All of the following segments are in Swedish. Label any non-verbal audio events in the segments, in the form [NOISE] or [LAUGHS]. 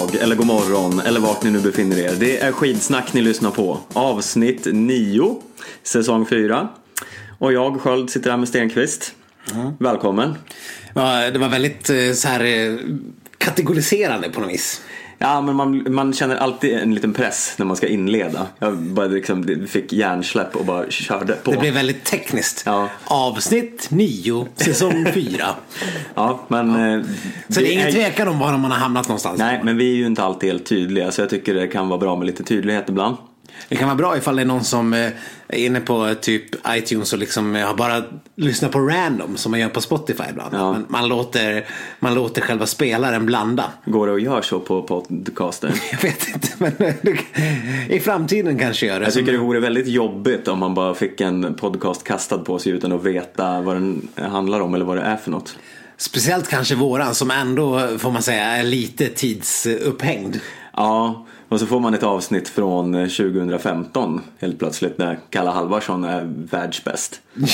dag, eller god morgon, eller vart ni nu befinner er. Det är skidsnack ni lyssnar på. Avsnitt 9, säsong 4. Och jag, Sköld, sitter här med Stenqvist. Välkommen. Ja, det var väldigt eh, så här eh, kategoriserande på något vis. Ja, men man, man känner alltid en liten press när man ska inleda. Jag bara liksom fick hjärnsläpp och bara körde på. Det blev väldigt tekniskt. Ja. Avsnitt 9, säsong [LAUGHS] 4. Ja, men... eh, Så det är ingen tvekan om var man har hamnat någonstans. Nej, men vi är ju inte alltid helt tydliga så jag tycker det kan vara bra med lite tydlighet ibland. Det kan vara bra ifall det är någon som eh, är inne på eh, typ iTunes och liksom eh, har bara lyssnat på random som man gör på Spotify ibland. Ja. Man, man, låter, man låter själva spelaren blanda. Går det att göra så på podcaster? [LAUGHS] Jag vet inte, men i framtiden kanske gör det. Jag tycker det vore väldigt jobbigt om man bara fick en podcast kastad på sig utan att veta vad den handlar om eller vad det är för något. Speciellt kanske våran som ändå, får man säga, är lite tidsupphängd. Ja, och så får man ett avsnitt från eh, 2015 helt plötsligt när Kalle Halvarsson är världsbäst. [LAUGHS]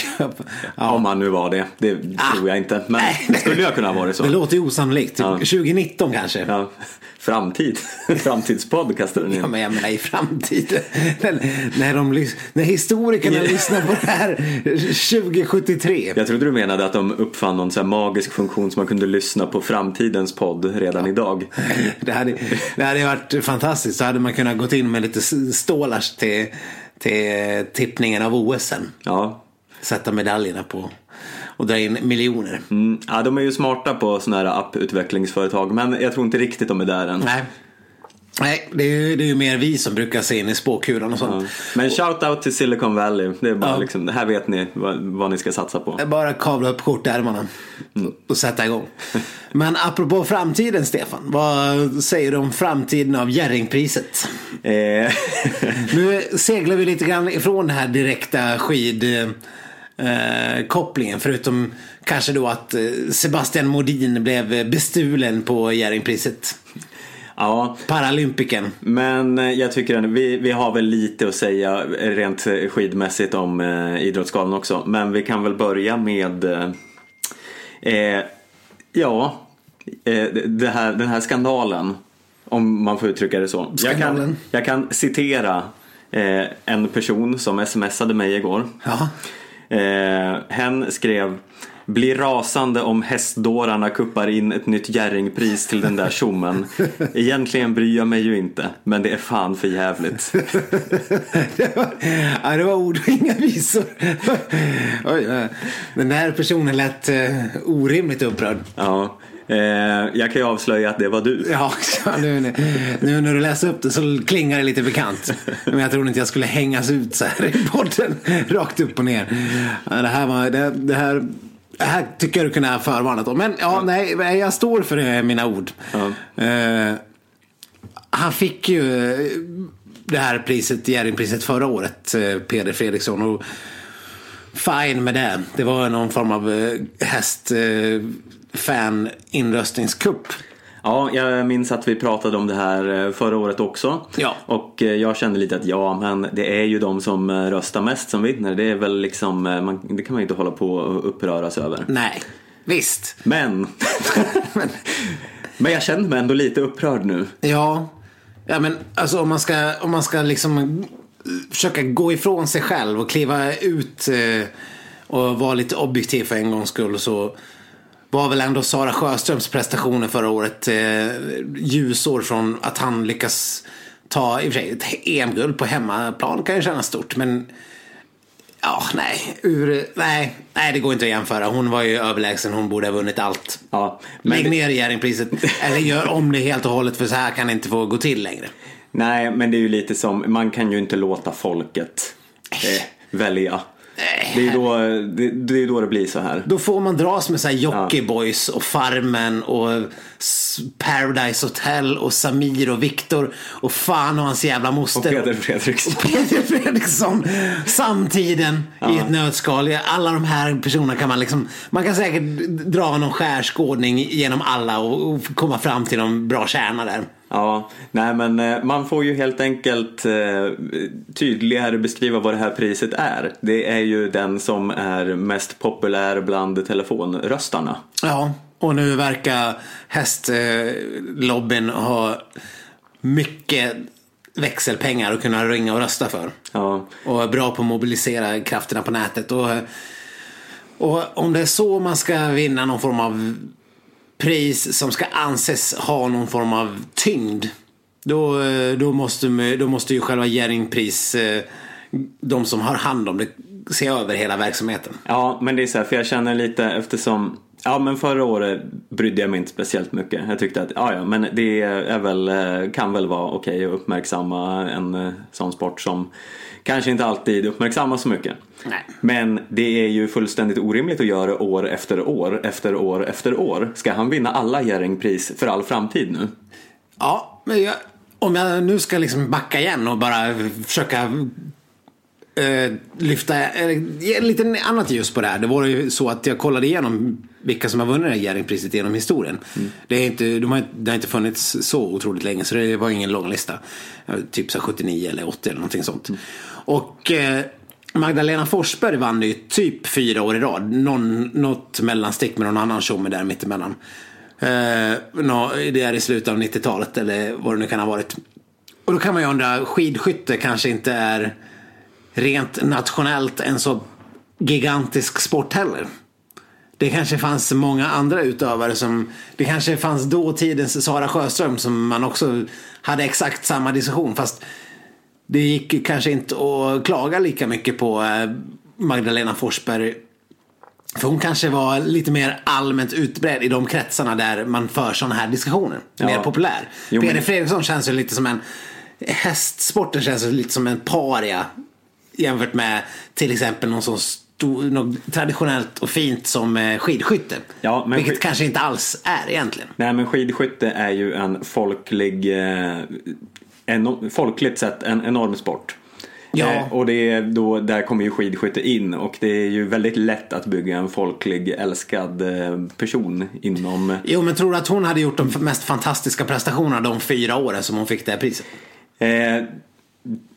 Ja. Om han nu var det, det Ah. tror jag inte. Men det skulle jag kunna vara så. Det låter ju osannolikt. Ja. 2019 kanske. Ja. Ja, framtid. [LAUGHS] Framtidspodd kastar den in. men jag menar i framtiden. när, när, de, när historikerna Ja. lyssnar på det här 2073. Jag trodde du menade att de uppfann någon så här magisk funktion som man kunde lyssna på framtidens podd redan idag. Det hade, det hade varit fantastiskt. Så hade man kunnat gått in med lite stålars till, till tippningen av OS sen. Ja. Sätta medaljerna på och dra in miljoner. Mm, ja, de är ju smarta på sådana här apputvecklingsföretag men jag tror inte riktigt de är där än. Nej. Nej, det är, ju, det är ju mer vi som brukar se in i spåkulan och sånt. Ja. Men shout out till Silicon Valley. Det är bara Ja. liksom, här vet ni vad, vad ni ska satsa på. Bara kavla upp skjortärmarna och sätta igång. Men apropå framtiden Stefan. Vad säger du om framtiden av Jerringpriset? Eh, [LAUGHS] Nu seglar vi lite grann ifrån den här direkta skid eh, kopplingen förutom kanske då att eh, Sebastian Modin blev bestulen på Jerringpriset. Ja, Paralympiken. men eh, jag tycker att vi, vi har väl lite att säga rent eh, skidmässigt om eh, Idrottsgalan också. Men vi kan väl börja med eh, eh, ja, eh, här, den här skandalen. Om man får uttrycka det så. Jag kan, jag kan citera eh, en person som smsade mig igår. Ja. Eh, hen skrev blir rasande om hästdårarna kuppar in ett nytt Jerringpris till den där tjommen. Egentligen bryr jag mig ju inte, men det är fan för jävligt. det, [LAUGHS] var, ja, det var ord och inga visor. Oj, den där personen lät eh, orimligt upprörd. Ja, eh, jag kan ju avslöja att det var du. Ja, nu, nu, nu när du läser upp det så klingar det lite bekant. Men jag trodde inte jag skulle hängas ut så här i podden. [LAUGHS] Rakt upp och ner. Det här, var, det, det här, det här tycker jag du kunde ha förvarnat om. Men ja, nej, jag står för eh, mina ord. Ja. Eh, han fick ju eh, det här priset, Jerringpriset förra året, eh, Peder Fredriksson. Och fine med det. Det var någon form av häst fan inröstningskupp. Ja, jag minns att vi pratade om det här eh, förra året också. Ja. Och eh, jag kände lite att ja, men det är ju de som eh, röstar mest som vinner. Det är väl liksom, man, det kan man ju inte hålla på och uppröras över. Nej, visst. Men, [LAUGHS] men jag kände mig ändå lite upprörd nu. Ja, ja men alltså om man ska, om man ska liksom försöka gå ifrån sig själv och kliva ut och vara lite objektiv för en gångs skull så var väl ändå Sara Sjöströms prestationer förra året eh, ljusår från att han lyckas ta, i och för sig, ett EM-guld på hemmaplan kan ju kännas stort men Ja, nej, ur, nej, nej, det går inte att jämföra. Hon var ju överlägsen, hon borde ha vunnit allt. Ja, men Lägg ner Jerringpriset. Eller gör om det helt och hållet för så här kan det inte få gå till längre. Nej, men det är ju lite som, man kan ju inte låta folket eh, välja. Det är då det, det, är då det blir så här. Då får man dras med så här Jockiboi och Farmen och Paradise Hotel och Samir och Viktor och fan och hans jävla Och moster. Peder Fredriksson. Peter Fredriksson. Samtiden i ett nötskal. Alla de här personerna kan man liksom, man kan säkert dra någon skärskådning genom alla och, och komma fram till någon bra kärna där. Ja, nej men eh, man får ju helt enkelt eh, tydligare beskriva vad det här priset är. Det är ju den som är mest populär bland telefonröstarna. Ja, Och nu verkar hästlobbyn ha mycket växelpengar att kunna ringa och rösta för. Ja. Och är bra på att mobilisera krafterna på nätet. Och, och om det är så man ska vinna någon form av pris som ska anses ha någon form av tyngd. Då, eh, då, måste, då måste ju själva Jerringpris, eh, de som har hand om det, se över hela verksamheten. Ja, men det är så här, för jag känner lite eftersom Ja men förra året brydde jag mig inte speciellt mycket. Jag tyckte att ja, ja men det är väl, eh, kan väl vara okej att uppmärksamma en sån sport som kanske inte alltid uppmärksammas så mycket. Nej. Men det är ju fullständigt orimligt att göra år efter år efter år efter år. Ska han vinna alla Jerringpris för all framtid nu? Ja, men jag, om jag nu ska liksom backa igen och bara försöka eh, lyfta eh, ge lite annat ljus på det här. Det var ju så att jag kollade igenom vilka som har vunnit det här Jerringpriset genom historien. Mm. Det, är inte, de har, det har inte funnits så otroligt länge så det var ingen lång lista. Typ så 79 eller 80 eller någonting sånt. Mm. Och eh, Magdalena Forsberg vann ju typ fyra år i rad. Någon, något mellanstick med någon annan tjomme där mittemellan. Eh, no, det är i slutet av 90-talet eller vad det nu kan ha varit. Och då kan man ju undra, skidskytte kanske inte är rent nationellt en så gigantisk sport heller. Det kanske fanns många andra utövare som, det kanske fanns dåtidens Sara Sjöström som man också hade exakt samma diskussion fast det gick kanske inte att klaga lika mycket på eh, Magdalena Forsberg. För hon kanske var lite mer allmänt utbredd i de kretsarna där man för sådana här diskussioner. Ja. Mer populär. Jo, men- Peder Fredriksson känns ju lite som en, hästsporten känns ju lite som en paria. Jämfört med till exempel någon så stor, något traditionellt och fint som eh, skidskytte. Ja, men Vilket skid- kanske inte alls är egentligen. Nej men skidskytte är ju en folklig, eh, en, folkligt sett en enorm sport. Ja. Eh, och det är då, där kommer ju skidskytte in och det är ju väldigt lätt att bygga en folklig älskad eh, person inom Jo, men tror du att hon hade gjort de mest fantastiska prestationerna de fyra åren som hon fick det här priset? eh,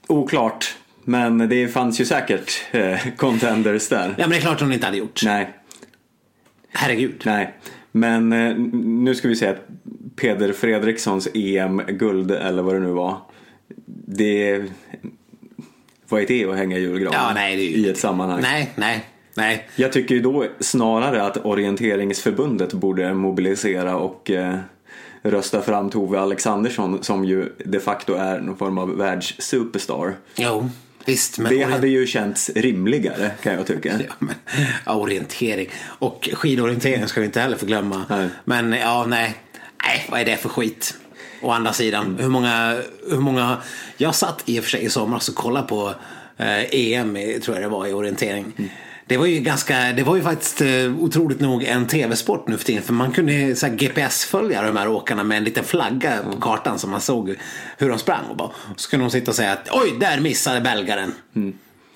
Oklart, men det fanns ju säkert eh, contenders där. Ja, men det är klart hon inte hade gjort. Nej, Herregud. nej. Men eh, nu ska vi se att Peder Fredrikssons EM-guld eller vad det nu var. Det vad är det att hänga i julgranen Ja, nej, ju i ett sammanhang? Nej, nej, nej. Jag tycker ju då snarare att orienteringsförbundet borde mobilisera och eh, rösta fram Tove Alexandersson som ju de facto är någon form av världssuperstar. Jo, visst. Men Det hade ju känts rimligare kan jag tycka. Ja, men, orientering. Och skidorientering ska vi inte heller förglömma. Nej. Men ja, nej. Nej, vad är det för skit? Å andra sidan, hur, många, hur många... Jag satt i och för sig i somras och kollade på eh, EM, tror jag det var, i orientering. Det var ju ganska, det var ju faktiskt eh, otroligt nog en tv-sport nu för tiden. För man kunde så GPS-följa de här åkarna med en liten flagga på kartan så man såg hur de sprang. Och bara, så kunde de sitta och säga att oj, där missade belgaren.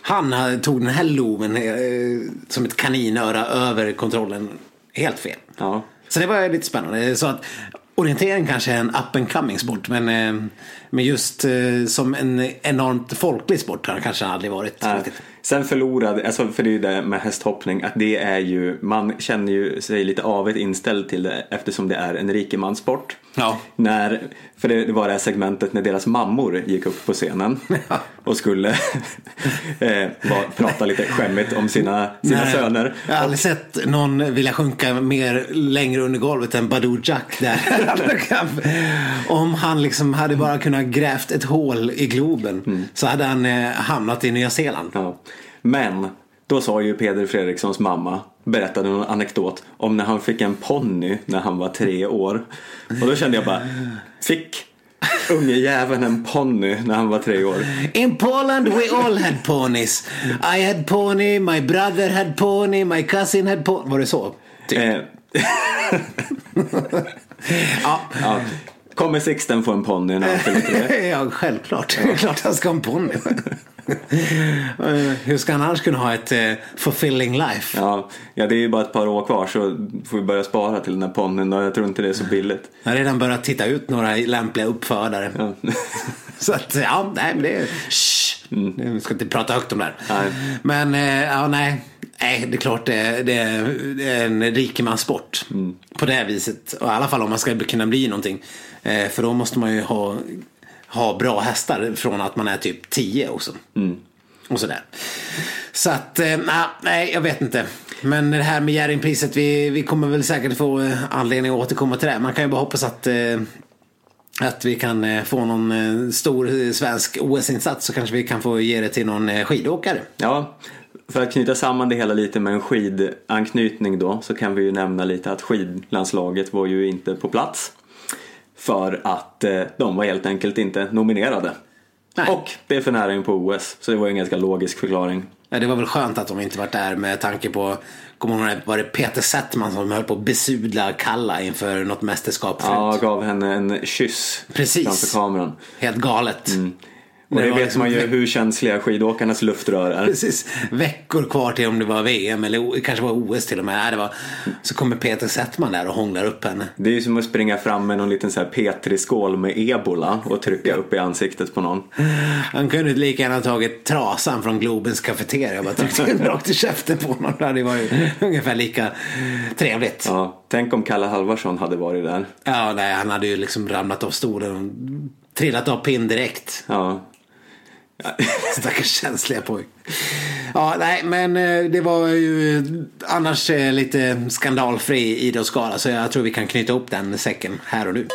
Han hade- tog den här loven eh, som ett kaninöra över kontrollen helt fel. Ja. Så det var lite spännande. Så att orientering kanske är en up and coming sport. Men, eh, men just eh, som en enormt folklig sport har den kanske aldrig varit. Riktigt. Sen förlorade, alltså för det är ju det med hästhoppning, att det är ju, man känner ju sig lite avet inställd till det eftersom det är en rikemanssport. Ja. När, för det var det här segmentet när deras mammor gick upp på scenen [LAUGHS] och skulle eh, var, prata lite skämmigt om sina, sina Nej, söner. Jag har aldrig sett någon vilja sjunka mer längre under golvet än Badou Jack där. [LAUGHS] [LAUGHS] Om han liksom hade bara kunnat grävt ett hål i Globen så hade han eh, hamnat i Nya Zeeland. Ja. Men då sa ju Peder Fredrikssons mamma, berättade en anekdot om när han fick en ponny när han var tre år. Och då kände jag bara, fick unge jäveln en ponny när han var tre år? In Poland we all had ponies. I had pony, my brother had pony, my cousin had pony. Var det så? Typ. Eh, [LAUGHS] Ja. ja. Kommer Sixten få en ponny när han fyller tre? [LAUGHS] ja, självklart. Är klart han ska ha en ponny. Eh, Hur ska han annars kunna ha ett eh, fulfilling life? Ja, ja, det är ju bara ett par år kvar så får vi börja spara till den här ponnyn och jag tror inte det är så billigt. Jag har redan börjat titta ut några lämpliga uppfödare. Ja. [LAUGHS] Så att, ja, nej men det är... Shh. Vi ska inte prata högt om det här. Nej. Men, eh, ja, nej. Nej, det är klart det, det, det är en rikemanssport. Mm. På det här viset. Och I alla fall om man ska kunna bli någonting. Eh, för då måste man ju ha, ha bra hästar från att man är typ 10 också. Mm. Och sådär. Så att, eh, nej jag vet inte. Men det här med Jerringpriset, vi, vi kommer väl säkert få eh, anledning att återkomma till det. Man kan ju bara hoppas att eh, att vi kan eh, få någon eh, stor svensk OS-insats så kanske vi kan få ge det till någon skidåkare. Ja, för att knyta samman det hela lite med en skidanknytning då så kan vi ju nämna lite att skidlandslaget var ju inte på plats. För att eh, de var helt enkelt inte nominerade. Nej. Och det är för in på OS, så det var ju en ganska logisk förklaring. Ja, det var väl skönt att de inte varit där med tanke på, kommer ihåg, var det Peter Settman som höll på att besudla Kalla inför något mästerskap förut? Ja, gav henne en kyss Precis. framför kameran. Helt galet. Och det var vet liksom- man ju hur känsliga skidåkarnas luftrör är. Precis. Veckor kvar till om det var VM eller kanske var OS till och med. Det var, så kommer Peter Settman där och hånglar upp henne. Det är ju som att springa fram med någon liten så här Petri-skål med ebola och trycka upp i ansiktet på någon. Han kunde lika gärna tagit trasan från Globens kafeteria och bara tryckt den [LAUGHS] rakt i käften på honom. Det hade varit ungefär lika trevligt. Ja. Ja, tänk om Kalle Halvarsson hade varit där. nej, han hade ju liksom ramlat av stolen och trillat av pinn direkt. Ja, [LAUGHS] Stackars känsliga pojk. Ja, nej, men eh, det var ju annars eh, lite skandalfri idrottsgala så jag tror vi kan knyta upp den säcken här och nu.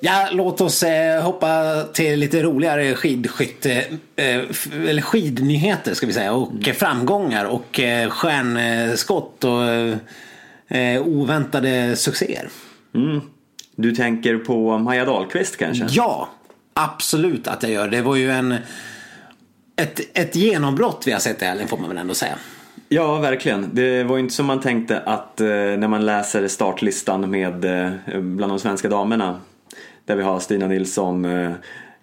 Ja, låt oss eh, hoppa till lite roligare skidskytte, eh, eller skidnyheter ska vi säga och eh, framgångar och eh, stjärnskott och eh, eh, oväntade succéer. du tänker på Maja Dahlqvist kanske? Ja, absolut att jag gör. Det var ju en ett, ett genombrott vi har sett i helgen får man väl ändå säga. Ja, verkligen. Det var ju inte som man tänkte att eh, när man läser startlistan med eh, bland de svenska damerna där vi har Stina Nilsson, eh,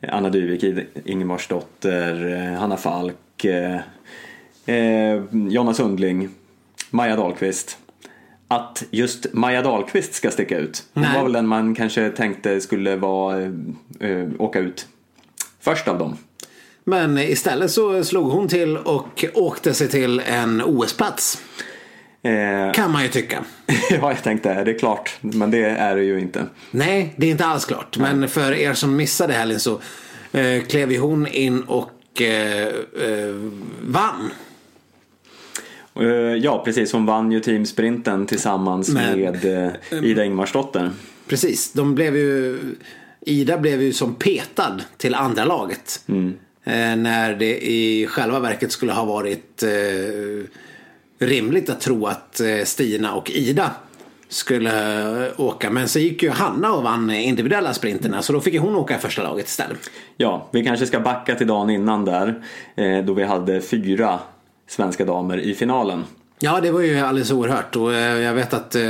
Anna Dyvik, Ingemarsdotter, eh, Hanna Falk, eh, eh, Jonna Sundling, Maja Dahlqvist. Att just Maja Dahlqvist ska sticka ut. Hon Nej. var väl den man kanske tänkte skulle vara, eh, åka ut först av dem. Men istället så slog hon till och åkte sig till en OS-plats. Eh, Kan man ju tycka. [LAUGHS] ja, jag tänkte är det klart, men det är det ju inte. Nej, det är inte alls klart. Men för er som missade helgen så eh, klev ju hon in och eh, eh, vann. Eh, Ja, precis. Hon vann ju teamsprinten tillsammans Men- med eh, Ida Ingmarsdotter. Precis, de blev ju... Ida blev ju som petad till andra laget. Eh, när det i själva verket skulle ha varit eh, rimligt att tro att eh, Stina och Ida skulle eh, åka. Men så gick ju Hanna och vann individuella sprinterna så då fick ju hon åka i första laget istället. Ja, vi kanske ska backa till dagen innan där. eh, Då vi hade fyra svenska damer i finalen. Ja, det var ju alldeles oerhört. Och eh, jag vet att eh,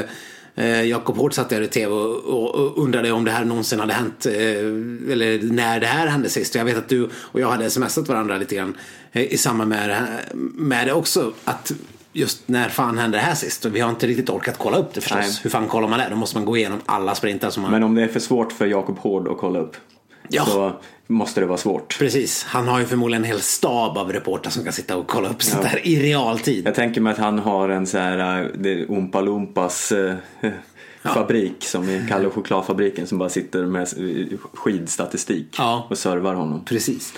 eh, Jakob Hård satt där i tv och, undrade om det här någonsin hade hänt. Eller när det här hände sist. Jag vet att du och jag hade smsat varandra lite grann i samband med det, här, med det också. Att just när fan hände det här sist? Och vi har inte riktigt orkat kolla upp det förstås. Nej. Hur fan kollar man det? Då måste man gå igenom alla sprintar som man... Men om det är för svårt för Jakob Hård att kolla upp Ja. så måste det vara svårt. Precis, han har ju förmodligen en hel stab av reportrar som kan sitta och kolla upp sånt där i realtid. Jag tänker mig att han har en så här eh, är Oompa Loompas eh, fabrik som i Kalle och chokladfabriken som bara sitter med skidstatistik Ja. och servar honom. Precis.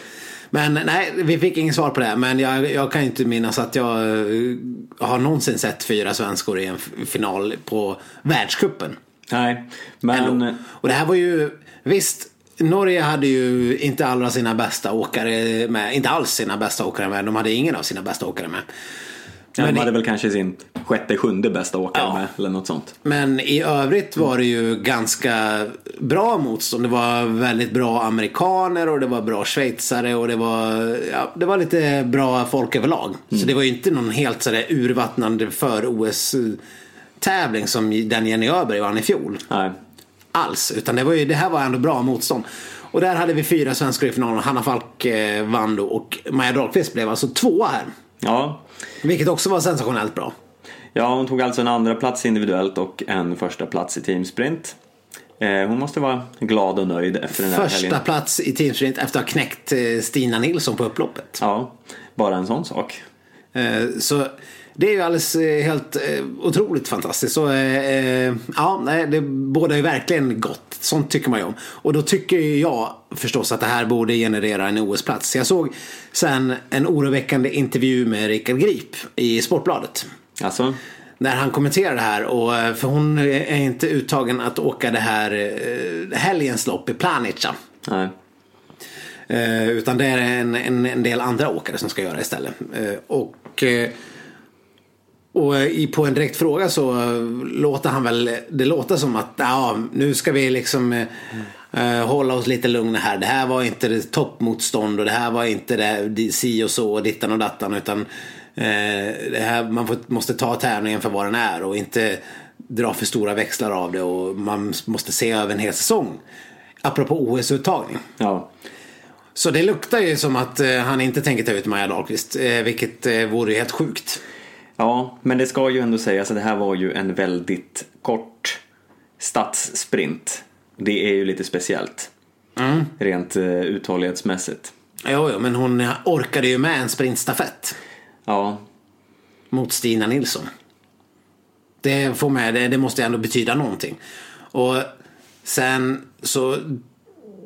Men nej, vi fick inget svar på det. Men jag, jag kan ju inte minnas att jag eh, har någonsin sett fyra svenskor i en final på världskuppen. Nej, men Ändå. Och det här var ju, visst, Norge hade ju inte alla sina bästa åkare med. Inte alls sina bästa åkare med. De hade ingen av sina bästa åkare med. Men de i- hade väl kanske sin sjätte, sjunde bästa åkare Ja. med eller något sånt. Men i övrigt var det ju ganska bra motstånd. Det var väldigt bra amerikaner och det var bra schweizare och det var, ja, det var lite bra folk överlag. Så det var ju inte någon helt sådär urvattnande för OS-tävling som den Jenny Öberg vann i fjol. Nej. Alls. Utan det, var ju, det här var ändå bra motstånd. Och där hade vi fyra svenskar i finalen. Hanna Falk eh, vann då och Maja Dahlqvist blev alltså tvåa här. Ja. Vilket också var sensationellt bra. ja, hon tog alltså en andra plats individuellt och en första plats i teamsprint. Eh, hon måste vara glad och nöjd efter den här Första helgen. plats i teamsprint efter att ha knäckt eh, Stina Nilsson på upploppet. Ja, bara en sån sak. Eh, så det är ju alldeles eh, helt eh, otroligt fantastiskt. Så, eh, ja, nej, det bådar ju verkligen gott. Sånt tycker man ju om. Och då tycker jag förstås att det här borde generera en OS-plats. Jag såg sen en oroväckande intervju med Rickard Grip i Sportbladet. Alltså? När han kommenterar det här. Och, för hon är inte uttagen att åka det här helgens lopp i Planica. Nej. Eh, utan det är en, en, en, del andra åkare som ska göra istället. Eh, och eh, och i, på en direkt fråga så låter han väl, det låter som att ja, nu ska vi liksom eh, hålla oss lite lugna här. Det här var inte toppmotstånd och det här var inte det si och så och dittan och dattan utan eh, det här, man får, måste ta tävlingen för vad den är och inte dra för stora växlar av det och man måste se över en hel säsong. Apropå OS-uttagning. Ja. Så det luktar ju som att eh, han inte tänker ta ut Maja Dahlqvist, eh, vilket eh, vore helt sjukt. Ja, men det ska ju ändå sägas att det här var ju en väldigt kort stadssprint. Det är ju lite speciellt. Mm. Rent uh, uthållighetsmässigt. Jo, jo, men hon orkade ju med en sprintstafett. Ja. Mot Stina Nilsson. Det får med, det, det måste ändå betyda någonting. Och sen så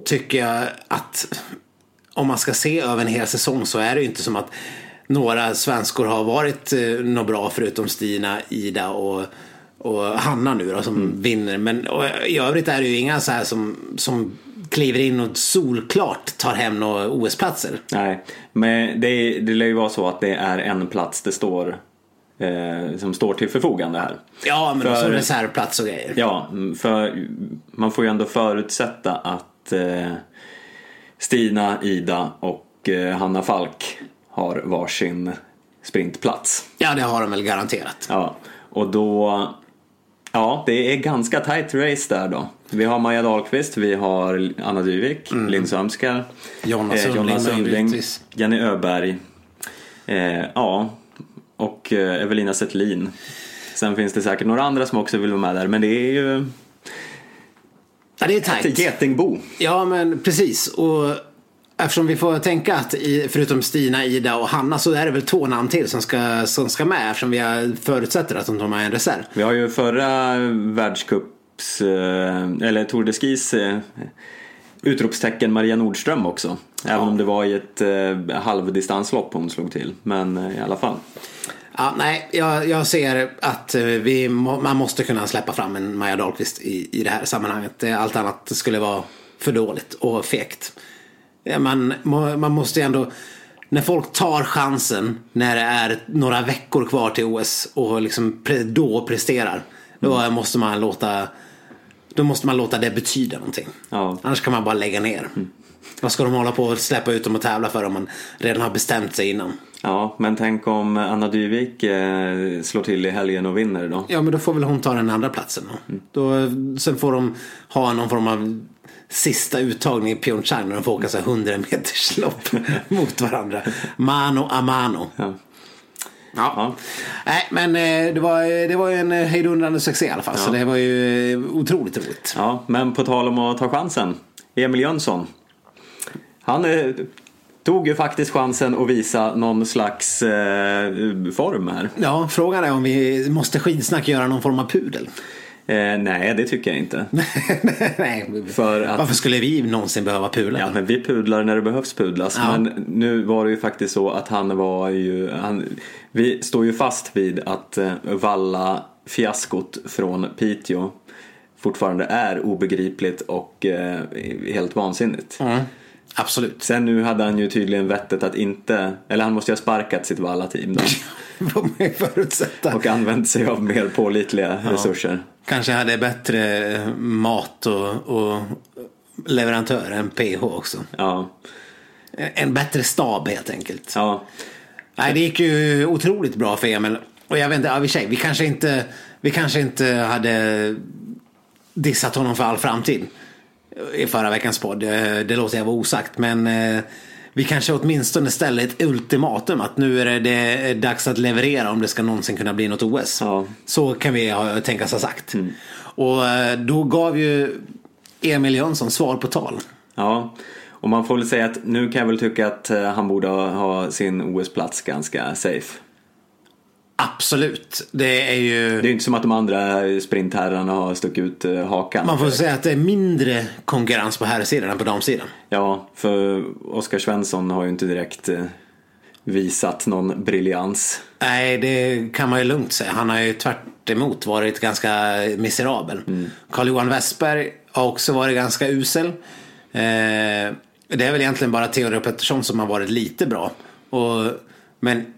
tycker jag att om man ska se över en hel säsong så är det ju inte som att några svenskor har varit eh, något bra förutom Stina, Ida och, och Hanna nu då som mm. vinner. Men i övrigt är det ju inga så här som, som kliver in och solklart tar hem några OS-platser. Nej, men det, det lär ju vara så att det är en plats det står eh, som står till förfogande här. Ja, men för, som reservplats och grejer. Ja, för man får ju ändå förutsätta att eh, Stina, Ida och eh, Hanna Falk har varsin sprintplats. Ja, det har de väl garanterat. Ja, och då... Ja, det är ganska tight race där då. Vi har Maja Dahlqvist, vi har Anna Dyvik, mm. Linn Sömskar, Jonna eh, Sundling, Sundling Jenny Öberg, eh, ja, och eh, Evelina Zettlin. Sen finns det säkert några andra som också vill vara med där, men det är ju Ja, det är tajt. Ett getingbo. Ja, men precis. Och eftersom vi får tänka att förutom Stina, Ida och Hanna så är det väl två namn till som ska, som ska med eftersom vi förutsätter att de tar med en reserv. Vi har ju förra världscups, eh, eller Tour de Skis eh, utropstecken Maria Nordström också. Även ja. om det var i ett eh, halvdistanslopp hon slog till. Men i alla fall. Ja, nej, jag, jag ser att eh, vi, man måste kunna släppa fram en Maja Dahlqvist i, i det här sammanhanget. Allt annat skulle vara för dåligt och fegt. Man, man måste ju ändå, när folk tar chansen när det är några veckor kvar till OS och liksom då presterar. Då mm. måste man låta då måste man låta det betyda någonting. Ja. Annars kan man bara lägga ner. Mm. Vad ska de hålla på och släppa ut dem och tävla för om man redan har bestämt sig innan? Ja, men tänk om Anna Dyvik eh, slår till i helgen och vinner då? Ja, men då får väl hon ta den andra platsen då. Mm. då sen får de ha någon form av sista uttagning i Pyeongchang när de får åka så 100 meters lopp [LAUGHS] mot varandra. Mano a mano. Ja. Ja. ja. Nej, men eh, det var, det var en hejdundrande succé i alla fall. Ja. Så det var ju otroligt roligt. Ja, men på tal om att ta chansen. Emil Jönsson. Han eh, tog ju faktiskt chansen att visa någon slags eh, form här. Ja, frågan är om vi måste skidsnack göra någon form av pudel. Eh, nej, det tycker jag inte. [LAUGHS] nej, För att, varför skulle vi någonsin behöva pudla? Ja, men vi pudlar när det behövs pudlas. Ja. Men nu var det ju faktiskt så att han var ju... Han, vi står ju fast vid att eh, valla fiaskot från Piteå fortfarande är obegripligt och eh, helt vansinnigt. Mm. Absolut. Sen nu hade han ju tydligen vettet att inte, eller han måste ju ha sparkat sitt Valla-team då. [LAUGHS] Får man förutsätta. Och använt sig av mer pålitliga ja. resurser. Kanske hade bättre mat och, och leverantör än PH också. Ja. En bättre stab helt enkelt. Ja. Nej, det gick ju otroligt bra för Emil. Och jag vet inte, ja, vi, vi kanske inte, vi kanske inte hade dissat honom för all framtid i förra veckans podd. Eh, det låter jag vara osagt. Men eh, vi kanske åtminstone ställer ett ultimatum att nu är det, dags att leverera om det ska någonsin kunna bli något OS. Ja. Så kan vi tänkas ha sagt. Mm. Och eh, då gav ju Emil Jönsson svar på tal. Ja, och man får väl säga att nu kan jag väl tycka att han borde ha sin OS-plats ganska safe. Absolut. Det är ju... Det är ju inte som att de andra sprintherrarna har stuckit ut eh, hakan. Man får säga att det är mindre konkurrens på herrsidan än på damsidan. Ja, för Oskar Svensson har ju inte direkt eh, visat någon briljans. Nej, det kan man ju lugnt säga. Han har ju tvärt emot varit ganska miserabel. Carl-Johan Westberg har också varit ganska usel. Eh, det är väl egentligen bara Theodor Pettersson som har varit lite bra. Och, men.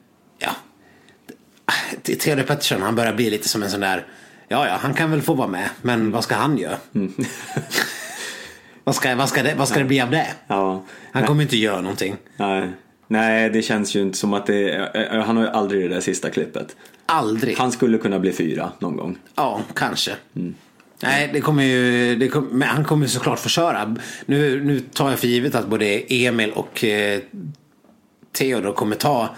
Theodor Pettersson, han börjar bli lite som en sån där, ja, ja, han kan väl få vara med, men vad ska han göra? [LAUGHS] vad, ska, vad, ska det, vad ska det bli av det? Ja, Han kommer inte göra någonting. nej. Nej, det känns ju inte som att det Han har ju aldrig det där sista klippet. Aldrig. Han skulle kunna bli fyra någon gång. Ja, kanske. Nej, det kommer ju, det kom, men han kommer ju såklart få köra. Nu, nu tar jag för givet att både Emil och eh, Theodor kommer ta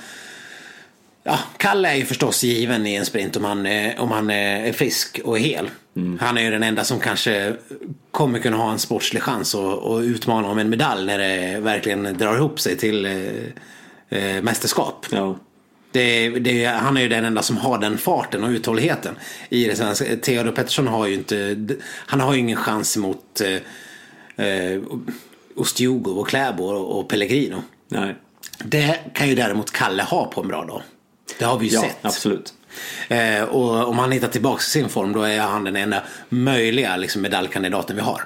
Ja, Kalle är ju förstås given i en sprint om han, eh, om han eh, är frisk och hel. Han är ju den enda som kanske kommer kunna ha en sportslig chans och, och utmana om en medalj när det verkligen drar ihop sig till eh, eh, mästerskap. Ja. Det, det, han är ju den enda som har den farten och uthålligheten. I det svenska. Theodor Pettersson har ju inte, han har ju ingen chans mot eh, Ostjugov och Kläbo och, och Pellegrino. Nej. Det kan ju däremot Kalle ha på en bra dag. Det har vi ju Ja, sett. absolut. Eh, och om han hittar tillbaka sin form då är han den enda möjliga liksom, medaljkandidaten vi har.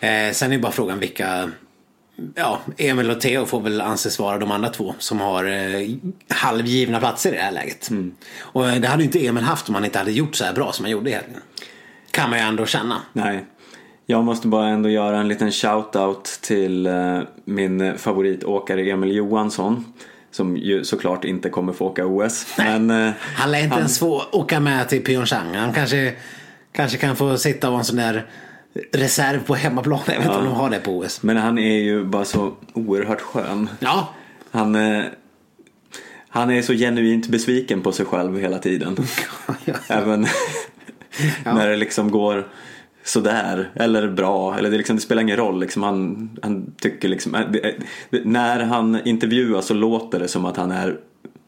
Eh, sen är bara frågan vilka Ja, Emil och Theo får väl anses vara de andra två som har eh, halvgivna platser i det här läget. Och eh, det hade ju inte Emil haft om han inte hade gjort så här bra som han gjorde i helgen. Kan man ju ändå känna. Nej. Jag måste bara ändå göra en liten shout-out till eh, min favoritåkare Emil Johansson. Som ju såklart inte kommer få åka OS. Men eh, Han lär inte ens få åka med till Pyeongchang. Han kanske, kanske kan få sitta och en sån där reserv på hemmaplan. Jag vet inte om de har det på OS. Men han är ju bara så oerhört skön. Ja, Han, eh, han är så genuint besviken på sig själv hela tiden. [LAUGHS] Även [LAUGHS] när det liksom går sådär eller bra. Eller det, liksom, det spelar ingen roll. Liksom, han, han tycker liksom, eh, det, det, när han intervjuas så låter det som att han är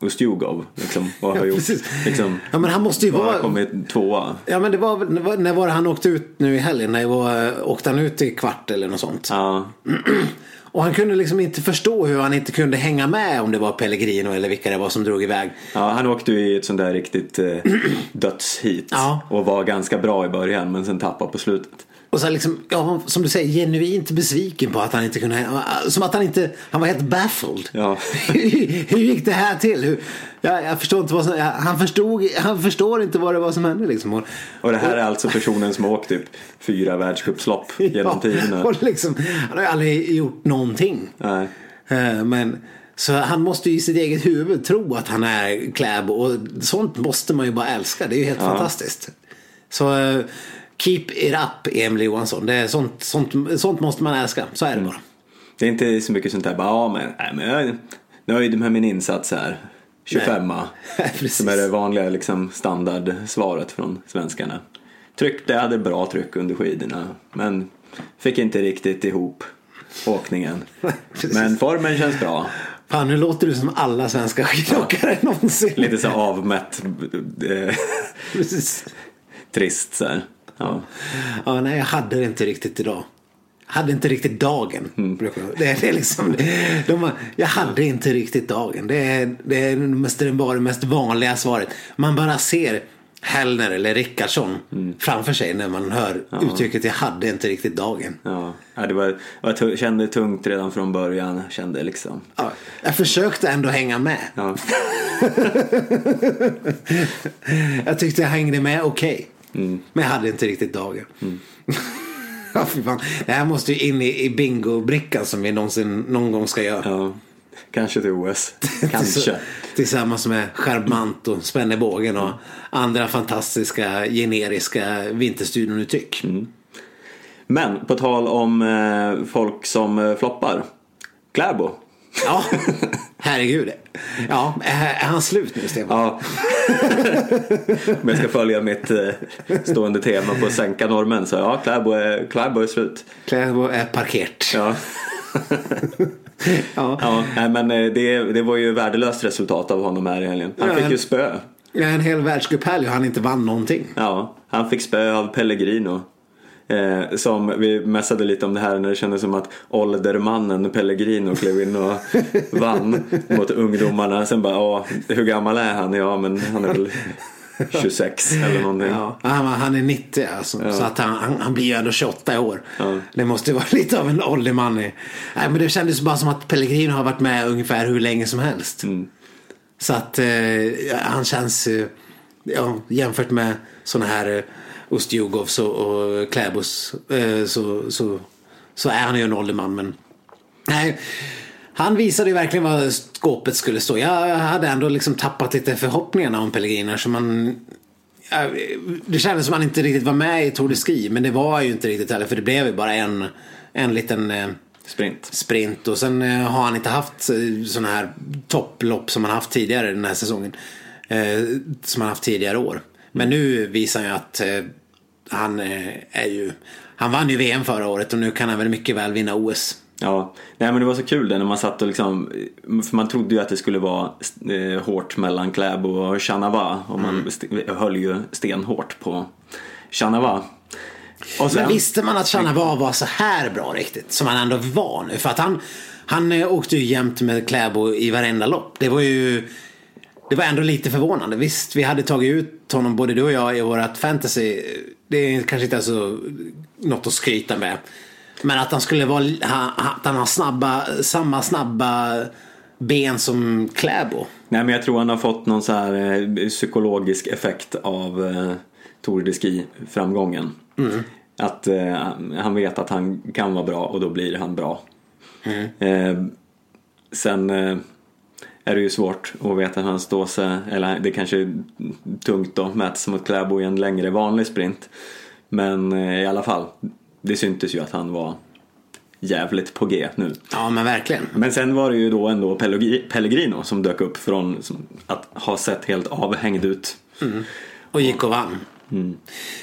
Ustjugov. Liksom, och har gjort, liksom, Ja, men han måste ju vara- kommit tvåa. Ja men det var- när var det han åkte ut nu i helgen? När var, åkte han ut i kvart eller något sånt? Ja, [CLEARS THROAT] Och han kunde liksom inte förstå hur han inte kunde hänga med om det var Pellegrino eller vilka det var som drog iväg. Ja, han åkte ju i ett sånt där riktigt eh, [CLEARS THROAT] dödshit Ja. och var ganska bra i början men sen tappade på slutet. Och så liksom, ja, som du säger, genuint besviken på att han inte kunde, som att han inte, han var helt baffled. Ja. hur, [LAUGHS] hur gick det här till? Hur, jag, jag förstår inte vad som, jag, han, förstod, han förstår inte vad det var som hände liksom. Och, Och det här är alltså personen som har åkt typ fyra världscupslopp [LAUGHS] genom tiderna. och liksom, han har ju aldrig gjort någonting. Nej. Eh, Men så han måste ju i sitt eget huvud tro att han är Kläbo och sånt måste man ju bara älska. Det är ju helt fantastiskt. Så eh, keep it up Emil Johansson. Det är sånt, sånt, sånt måste man älska. Så är det bara. Det är inte så mycket sånt där bara, ja men, nej, men jag är nöjd med min insats här. 25 [LAUGHS] Precis. Som är det vanliga liksom, standardsvaret från svenskarna. Tryckte, hade bra tryck under skidorna. Men fick inte riktigt ihop åkningen. [LAUGHS] Men formen känns bra. Fan, nu låter du som alla svenska skidåkare någonsin. Lite så avmätt, eh, [LAUGHS] Precis. trist så här. Ja. Ja, nej, jag hade det inte riktigt idag. Hade inte riktigt dagen. jag- Det, är- det är liksom, de, jag hade inte riktigt dagen. Det är, det är mest, det bara det mest vanliga svaret. Man bara ser Hellner eller Rickardsson framför sig när man hör uttrycket jag hade inte riktigt dagen. Ja, ja, det var, jag kände tungt redan från början. Kände liksom. Ja, jag försökte ändå hänga med. Ja, [LAUGHS] Jag tyckte jag hängde med okej. Men jag hade inte riktigt dagen. [LAUGHS] ja, fy fan. Det här måste ju in i, i bingo-brickan som vi någonsin, någon gång ska göra. ja. Kanske till OS. [LAUGHS] Kanske. Tillsammans med Skärmant och Spennebågen och andra fantastiska generiska vinterstudionuttryck. Men på tal om eh, folk som eh, floppar. Kläbo. Ja, herregud. Ja, är, han slut nu Stefan? Ja. Om jag ska följa mitt eh, stående tema på att sänka normen så ja, Kläbo är, Kläbo är slut. Kläbo är parkert. Ja. [LAUGHS] Ja. Ja, nej, men eh, det, det var ju värdelöst resultat av honom här i helgen. Han Ja, fick ju spö. En hel världscuphelg och han inte vann någonting. Ja, han fick spö av Pellegrino. Eh, som vi mässade lite om det här när det kändes som att åldermannen Pellegrino klev in och [LAUGHS] vann mot ungdomarna. Sen bara, ja, hur gammal är han? Ja, men han är väl [LAUGHS] 26 eller någonting. Ja, han, är 90 alltså. Ja. Så att han, han, han blir ju ändå 28 år. Ja. Det måste ju vara [LAUGHS] lite av en ålderman. Nej, men det kändes bara som att Pellegrino har varit med ungefär hur länge som helst. Mm. Så att eh, han känns, ja, jämfört med sådana här eh, Ustjugovs och, och Kläbos eh, så, så, så är han ju en ålderman. Men nej, han visade ju verkligen vad skåpet skulle stå. Jag hade ändå liksom tappat lite förhoppningarna om Pellegrino. Så man, det kändes som att han inte riktigt var med i Tour de Ski. Men det var ju inte riktigt heller. För det blev ju bara en, en liten eh, Sprint. sprint. Och sen eh, har han inte haft sådana här topplopp som han haft tidigare den här säsongen. Eh, som han haft tidigare år. Men nu visar han ju att han eh, är ju... Han vann ju VM förra året och nu kan han väl mycket väl vinna OS. Ja, nej men det var så kul det när man satt och liksom, för man trodde ju att det skulle vara eh, hårt mellan Kläbo och Chanava och man st- höll ju stenhårt på Chanava. Och sen, Men visste man att Chanava var så här bra riktigt? Som han ändå var nu. För att han, han eh, åkte ju jämt med Kläbo i varenda lopp. Det var ju... Det var ändå lite förvånande. Visst, vi hade tagit ut honom både du och jag i vårat fantasy. Det är kanske inte så något att skryta med. Men att han skulle vara... Att han har snabba, samma snabba ben som Kläbo. nej men jag tror han har fått någon så här eh, psykologisk effekt av eh, Tour de Ski framgången. Att eh, han vet att han kan vara bra och då blir han bra. Eh, sen eh, är det ju svårt att veta hur han står sig, eller det kanske är tungt mäta sig mot Kläbo i en längre vanlig sprint. Men eh, i alla fall, det syntes ju att han var jävligt på G nu. Ja, men verkligen. Men sen var det ju då ändå Pellegri- Pellegrino som dök upp från att ha sett helt avhängd ut. Och gick och vann.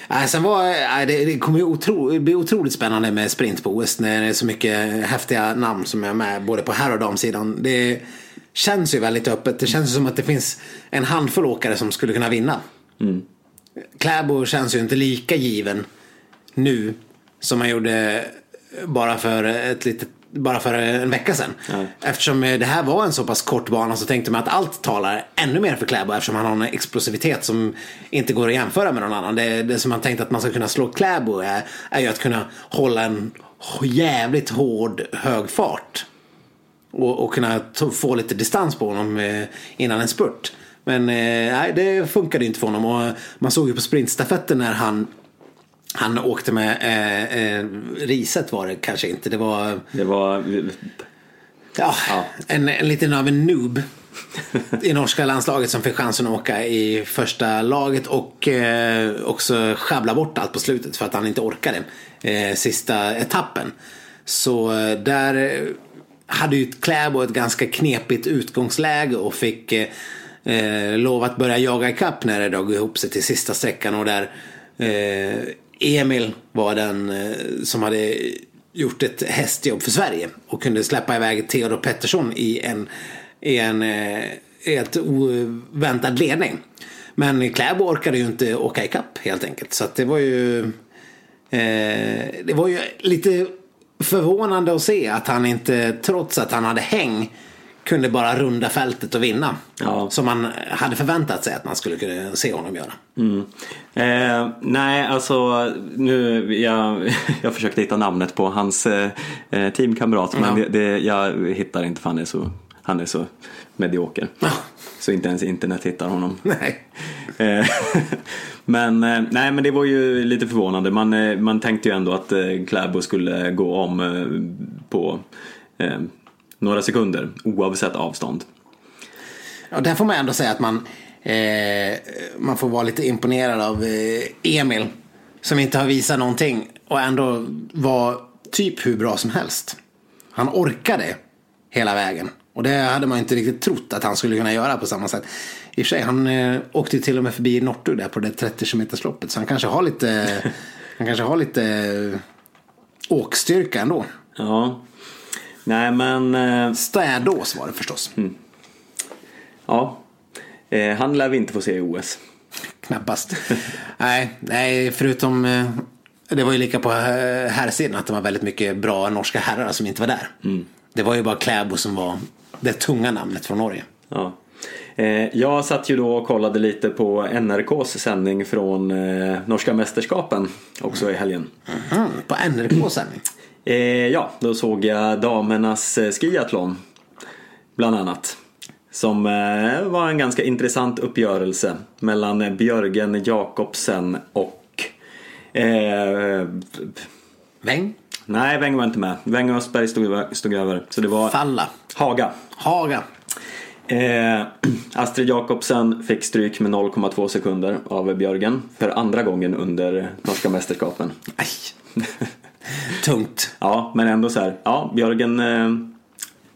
Nej, sen var, nej, det, det kommer ju otro, blir otroligt spännande med sprint på OS när det är så mycket häftiga namn som är med både på herr och damsidan. Det känns ju väldigt öppet. Det känns ju som att det finns en handfull åkare som skulle kunna vinna. Kläbo känns ju inte lika given nu som han gjorde bara för, ett litet, bara för en vecka sedan. Nej. Eftersom det här var en så pass kort bana så tänkte man att allt talar ännu mer för Kläbo eftersom han har en explosivitet som inte går att jämföra med någon annan. Det, det som man tänkte att man ska kunna slå Kläbo är, är ju att kunna hålla en jävligt hård hög fart. Och, och kunna få lite distans på honom eh, innan en spurt. Men eh, nej, det funkade inte för honom. Och man såg ju på sprintstafetten när han han åkte med eh, eh, riset var det kanske inte. Det var Det var, ja, Ja. En, en liten av en noob i norska landslaget som fick chansen att åka i första laget och eh, också sjabbla bort allt på slutet för att han inte orkade eh, sista etappen. Så eh, där hade ju Kläbo ett ganska knepigt utgångsläge och fick eh, eh, lov att börja jaga ikapp när det drog ihop sig till sista sträckan och där eh, Emil var den eh, som hade gjort ett hästjobb för Sverige och kunde släppa iväg Theodor Pettersson i en, i en eh, helt oväntad ledning. Men Kläbo orkade ju inte åka ikapp helt enkelt. Så att det var ju eh, det var ju lite förvånande att se att han inte, trots att han hade häng, kunde bara runda fältet och vinna. Ja. Som man hade förväntat sig att man skulle kunna se honom göra. Mm. Eh, nej, alltså nu, jag, [LAUGHS] jag försökte hitta namnet på hans eh, eh, teamkamrat men Ja. det, det, jag hittar inte för han är så, han är så medioker. Ja. Så inte ens internet hittar honom. Nej. Eh, [LAUGHS] men, eh, nej, men det var ju lite förvånande. Man, eh, man tänkte ju ändå att eh, Kläbo skulle gå om eh, på eh, några sekunder oavsett avstånd. Ja, där får man ändå säga att man, eh, man får vara lite imponerad av eh, Emil. Som inte har visat någonting och ändå var typ hur bra som helst. Han orkade hela vägen. Och det hade man inte riktigt trott att han skulle kunna göra på samma sätt. I och för sig, han eh, åkte till och med förbi Nortu där på det 30 km loppet Så han kanske har lite, [LAUGHS] han kanske har lite eh, åkstyrka ändå. Ja, nej men eh, Städås var det förstås. ja. Eh, han lär vi inte få se i OS. Knappast. [LAUGHS] nej, nej, förutom eh, det var ju lika på eh, herrsidan att det var väldigt mycket bra norska herrar som inte var där. Det var ju bara Kläbo som var det tunga namnet från Norge. Ja. Eh, jag satt ju då och kollade lite på NRKs sändning från eh, norska mästerskapen också i helgen. Mm, på NRK sändning. Eh, ja, då såg jag damernas skiathlon bland annat. Som var en ganska intressant uppgörelse mellan Björgen Jakobsen och eh, Weng? Nej, Weng var inte med. Weng Östberg stod, stod över. Så det var Falla. Haga. Haga. Eh, [CLEARS THROAT] Astrid Jakobsen fick stryk med 0,2 sekunder av Björgen för andra gången under norska mästerskapen. Aj. Tungt. [LAUGHS] Ja, men ändå så här. Ja, Björgen eh,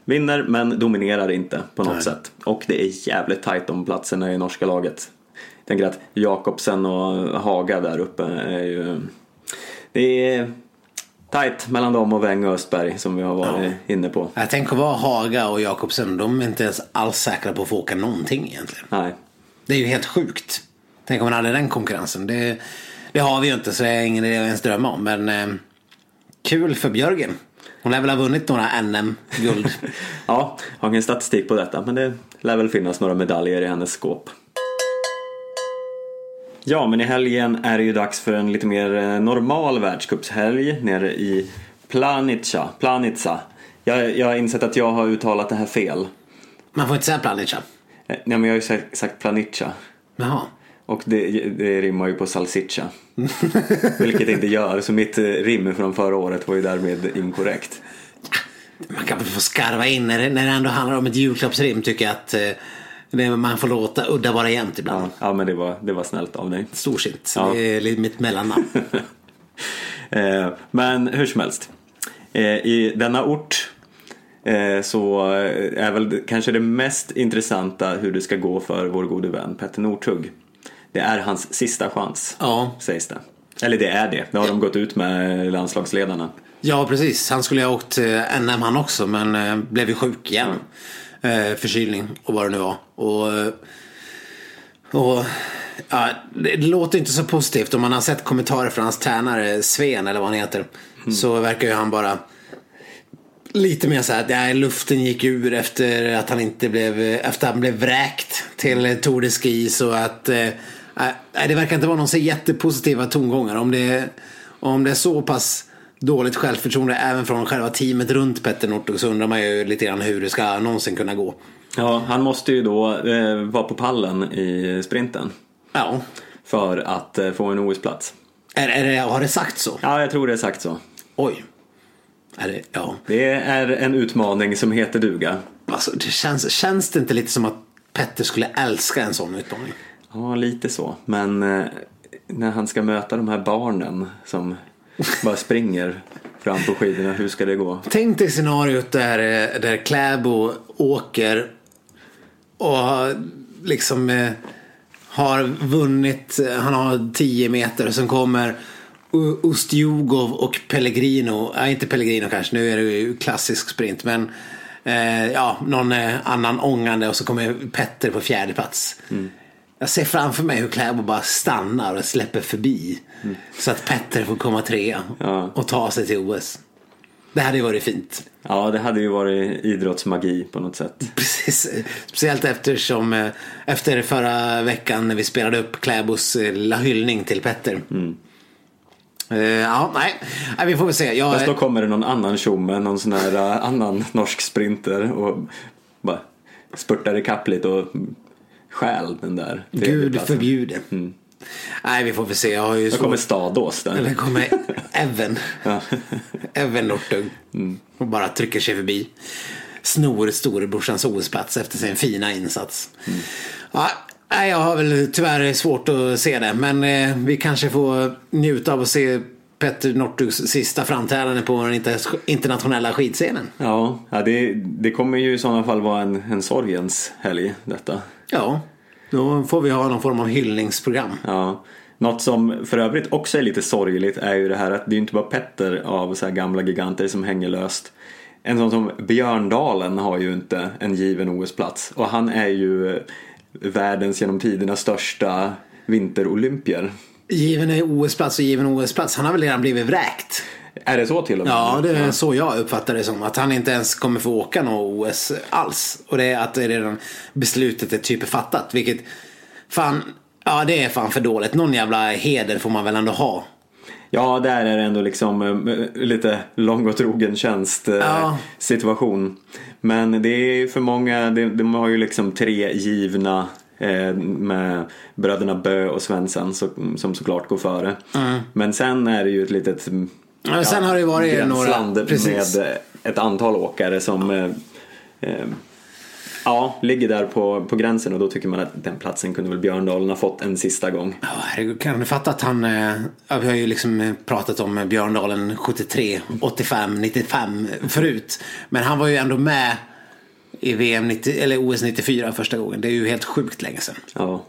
vinner men dominerar inte på något Nej. sätt. Och det är jävligt tajt om platserna i norska laget. Jag tänker att Jakobsen och Haga där uppe är ju... Det är tajt mellan dem och Weng och Östberg som vi har varit inne på. Jag tänker vara Haga och Jakobsen. De är inte ens alls säkra på att få åka någonting egentligen. Nej. Det är ju helt sjukt. Tänk om man hade den konkurrensen. Det, det har vi ju inte så det är ingen idé att ens drömma om. Men eh, kul för Björgen. Hon lär väl ha vunnit några NM-guld. [LAUGHS] Ja, har ingen statistik på detta men det lär väl finnas några medaljer i hennes skåp. Ja, men i helgen är det ju dags för en lite mer eh, normal världscupshelg nere i Planica. Planica. Jag, jag har insett att jag har uttalat det här fel. Man får inte säga Planica. Eh, Nej, men jag har ju sagt, sagt Planica. Jaha. Och det, det rimmar ju på salsiccia. [LAUGHS] Vilket det inte gör, så mitt eh, rim från förra året var ju därmed inkorrekt. Man kan väl få skarva in när det, när det ändå handlar om ett julklappsrim tycker jag att man får låta udda vara jämnt ibland. Ja, ja men det var, det var snällt av dig. Storsint. Ja. Det är mitt mellannamn. [LAUGHS] Eh, Men hur som helst. Eh, I denna ort eh, så är väl kanske det mest intressanta hur det ska gå för vår gode vän Petter Northug. Det är hans sista chans, ja. sägs det. Eller det är det, det har de gått ut med landslagsledarna. ja, precis. Han skulle ju ha åkt NM han också men blev ju sjuk igen. Eh, förkylning och vad det nu var. Och, eh, och ja, det, låter inte så positivt. Om man har sett kommentarer från hans tränare Sven eller vad han heter. Så verkar ju han bara Lite mer så här att luften gick ur efter att han inte blev, efter att han blev vräkt till Tour de Ski så att eh, nej, det verkar inte vara någon så jättepositiva tongångar. Om det, om det är så pass dåligt självförtroende även från själva teamet runt Petter Northug så undrar man ju lite grann hur det ska någonsin kunna gå. Ja, han måste ju då eh, vara på pallen i sprinten Ja, för att eh, få en OS-plats. är, är det, har det sagt så? Ja, jag tror det är sagt så. Oj. Är det, ja. Det är en utmaning som heter duga. Alltså, det känns, känns det inte lite som att Petter skulle älska en sån utmaning? Ja, lite så. Men eh, när han ska möta de här barnen som bara springer fram på skidorna, hur ska det gå? Tänk dig scenariot där, eh, där Kläbo åker och liksom eh, har vunnit, eh, han har 10 meter och sen kommer Ustjugov och Pellegrino, nej inte Pellegrino kanske, nu är det ju klassisk sprint men eh, ja, någon annan ångande och så kommer Petter på fjärde plats. Jag ser framför mig hur Kläbo bara stannar och släpper förbi. Så att Petter får komma trea Ja. och ta sig till OS. Det hade ju varit fint. Ja, det hade ju varit idrottsmagi på något sätt. Precis. Speciellt eftersom eh, efter förra veckan när vi spelade upp Kläbos eh, lilla hyllning till Petter. Eh, ja, nej. nej, vi får väl se. Jag, Fast då kommer det någon annan tjomme, någon sån här annan norsk sprinter och bara spurtar ikapp lite och stjäl den där Gud förbjude. Nej, vi får väl se. Jag har ju svårt- kommer Stadås där. Eller kommer [LAUGHS] Evan. Ja. Evan Northug. Och bara trycker sig förbi. Snor storebrorsans OS-plats efter sin fina insats. Ja, nej, jag har väl tyvärr svårt att se det. Men eh, vi kanske får njuta av att se Petter Northugs sista framträdande på den inter- internationella skidscenen. Ja, ja det, det kommer ju i sådana fall vara en, en sorgens helg detta. Ja, då får vi ha någon form av hyllningsprogram. Ja. Något som för övrigt också är lite sorgligt är ju det här att det är inte bara Petter av så här gamla giganter som hänger löst. En sån som Björndalen har ju inte en given OS-plats och han är ju världens genom tiderna största vinterolympier. Given OS-plats och given OS-plats. Han har väl redan blivit vräkt. Är det så till och med? Ja, det är så jag uppfattar det som. Att han inte ens kommer få åka något OS alls. Och det är att det är redan beslutet är typ fattat. Vilket, fan, ja det är fan för dåligt. Någon jävla heder får man väl ändå ha. Ja, där är det ändå liksom eh, lite lång och trogen tjänst eh, Ja. situation. Men det är för många, de, har ju liksom tre givna eh, med bröderna Bö och Svensson som såklart går före. Men sen är det ju ett litet Mm. Ja, sen har det varit några- precis. med ett antal åkare som eh, eh, Ja, ligger där på, på gränsen och då tycker man att den platsen kunde väl Björndalen ha fått en sista gång. Ja, herregud, kan du fatta att han, eh, vi har ju liksom eh, pratat om Björndalen 73, 85, 95 förut. Men han var ju ändå med i VM 90, eller OS 94 första gången. Det är ju helt sjukt länge sedan. Ja,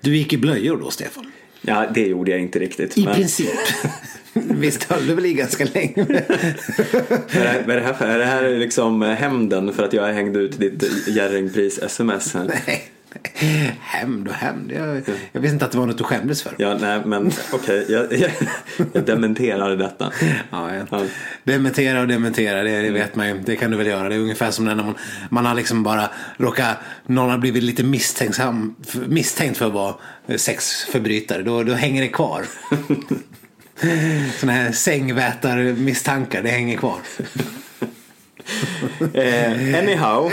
Du gick i blöjor då Stefan? Ja det gjorde jag inte riktigt. I men- princip. [LAUGHS] Visst höll du väl i ganska länge? Är det här, är det här liksom hämnden för att jag hängde ut ditt Jerringpris-sms? Nej. Hämnd och hämnd. Jag, jag visste inte att det var något du skämdes för. Ja, nej, men okej, jag, jag, [LAUGHS] jag dementerar detta. Ja, ja. Ja. Dementera och dementera, det, det vet man ju. Det kan du väl göra. Det är ungefär som när man, man har liksom bara råkat, någon har blivit lite misstänksam, misstänkt för att vara sexförbrytare. Då, då hänger det kvar. [LAUGHS] Sådana här sängvätarmisstankar, det hänger kvar. Eh, anyhow.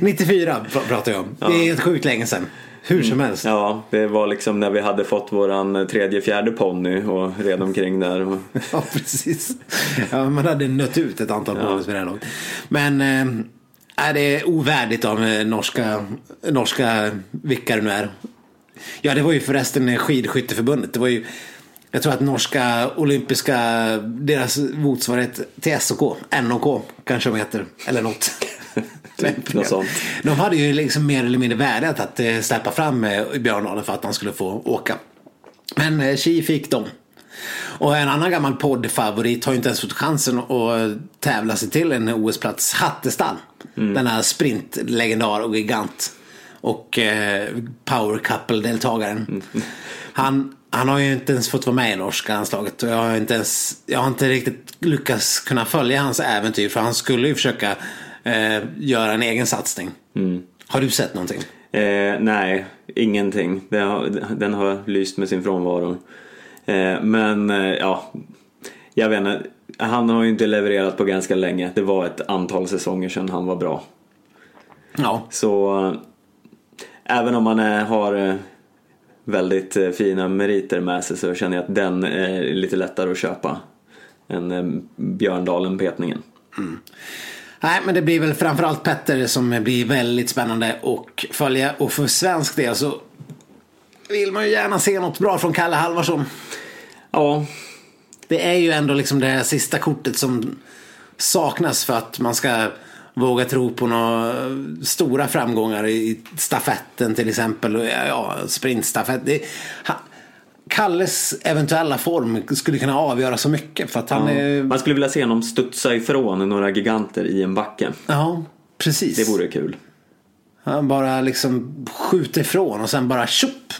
94 pr- pratar jag om. Det är helt sjukt länge sedan. Hur som helst. Ja, det var liksom när vi hade fått våran tredje, fjärde ponny och red omkring där. Och, [LAUGHS] Ja, precis. Ja, man hade nött ut ett antal bonus vid det här laget. Men äh, är det är ovärdigt av eh, norska, norska vilka det nu är. Ja, det var ju förresten skidskytteförbundet. Det var ju, jag tror att norska olympiska, deras motsvarighet till SOK, NOK kanske de heter, eller något. [LAUGHS] Något sånt. De hade ju liksom mer eller mindre vädjat att eh, släppa fram eh, Björndalen för att han skulle få åka. Men eh, Chi fick dem. Och en annan gammal poddfavorit har ju inte ens fått chansen att tävla sig till en OS-plats. Hattestall. Den här sprintlegendar och gigant. Och eh, power couple-deltagaren. Han, han har ju inte ens fått vara med i norska landslaget. Och jag har inte ens, jag har inte riktigt lyckats kunna följa hans äventyr. För han skulle ju försöka eh, göra en egen satsning. Har du sett någonting? eh, nej, ingenting. Det har, den har lyst med sin frånvaro. Eh, men eh, ja, jag vet inte. Han har ju inte levererat på ganska länge. Det var ett antal säsonger sedan han var bra. Ja. Så eh, även om man eh, har väldigt eh, fina meriter med sig så känner jag att den är lite lättare att köpa än eh, Björndalen-petningen. Nej, men det blir väl framförallt Petter som blir väldigt spännande att följa. Och för svensk del så vill man ju gärna se något bra från Kalle Halvarsson. Ja, Det är ju ändå liksom det här sista kortet som saknas för att man ska våga tro på några stora framgångar i stafetten till exempel. Ja, sprintstafett. Det, han, Kalles eventuella form skulle kunna avgöra så mycket. För att han är... man skulle vilja se honom studsa ifrån några giganter i en backe. Ja, precis. Det vore kul. Han bara liksom skjuter ifrån och sen bara tjopp.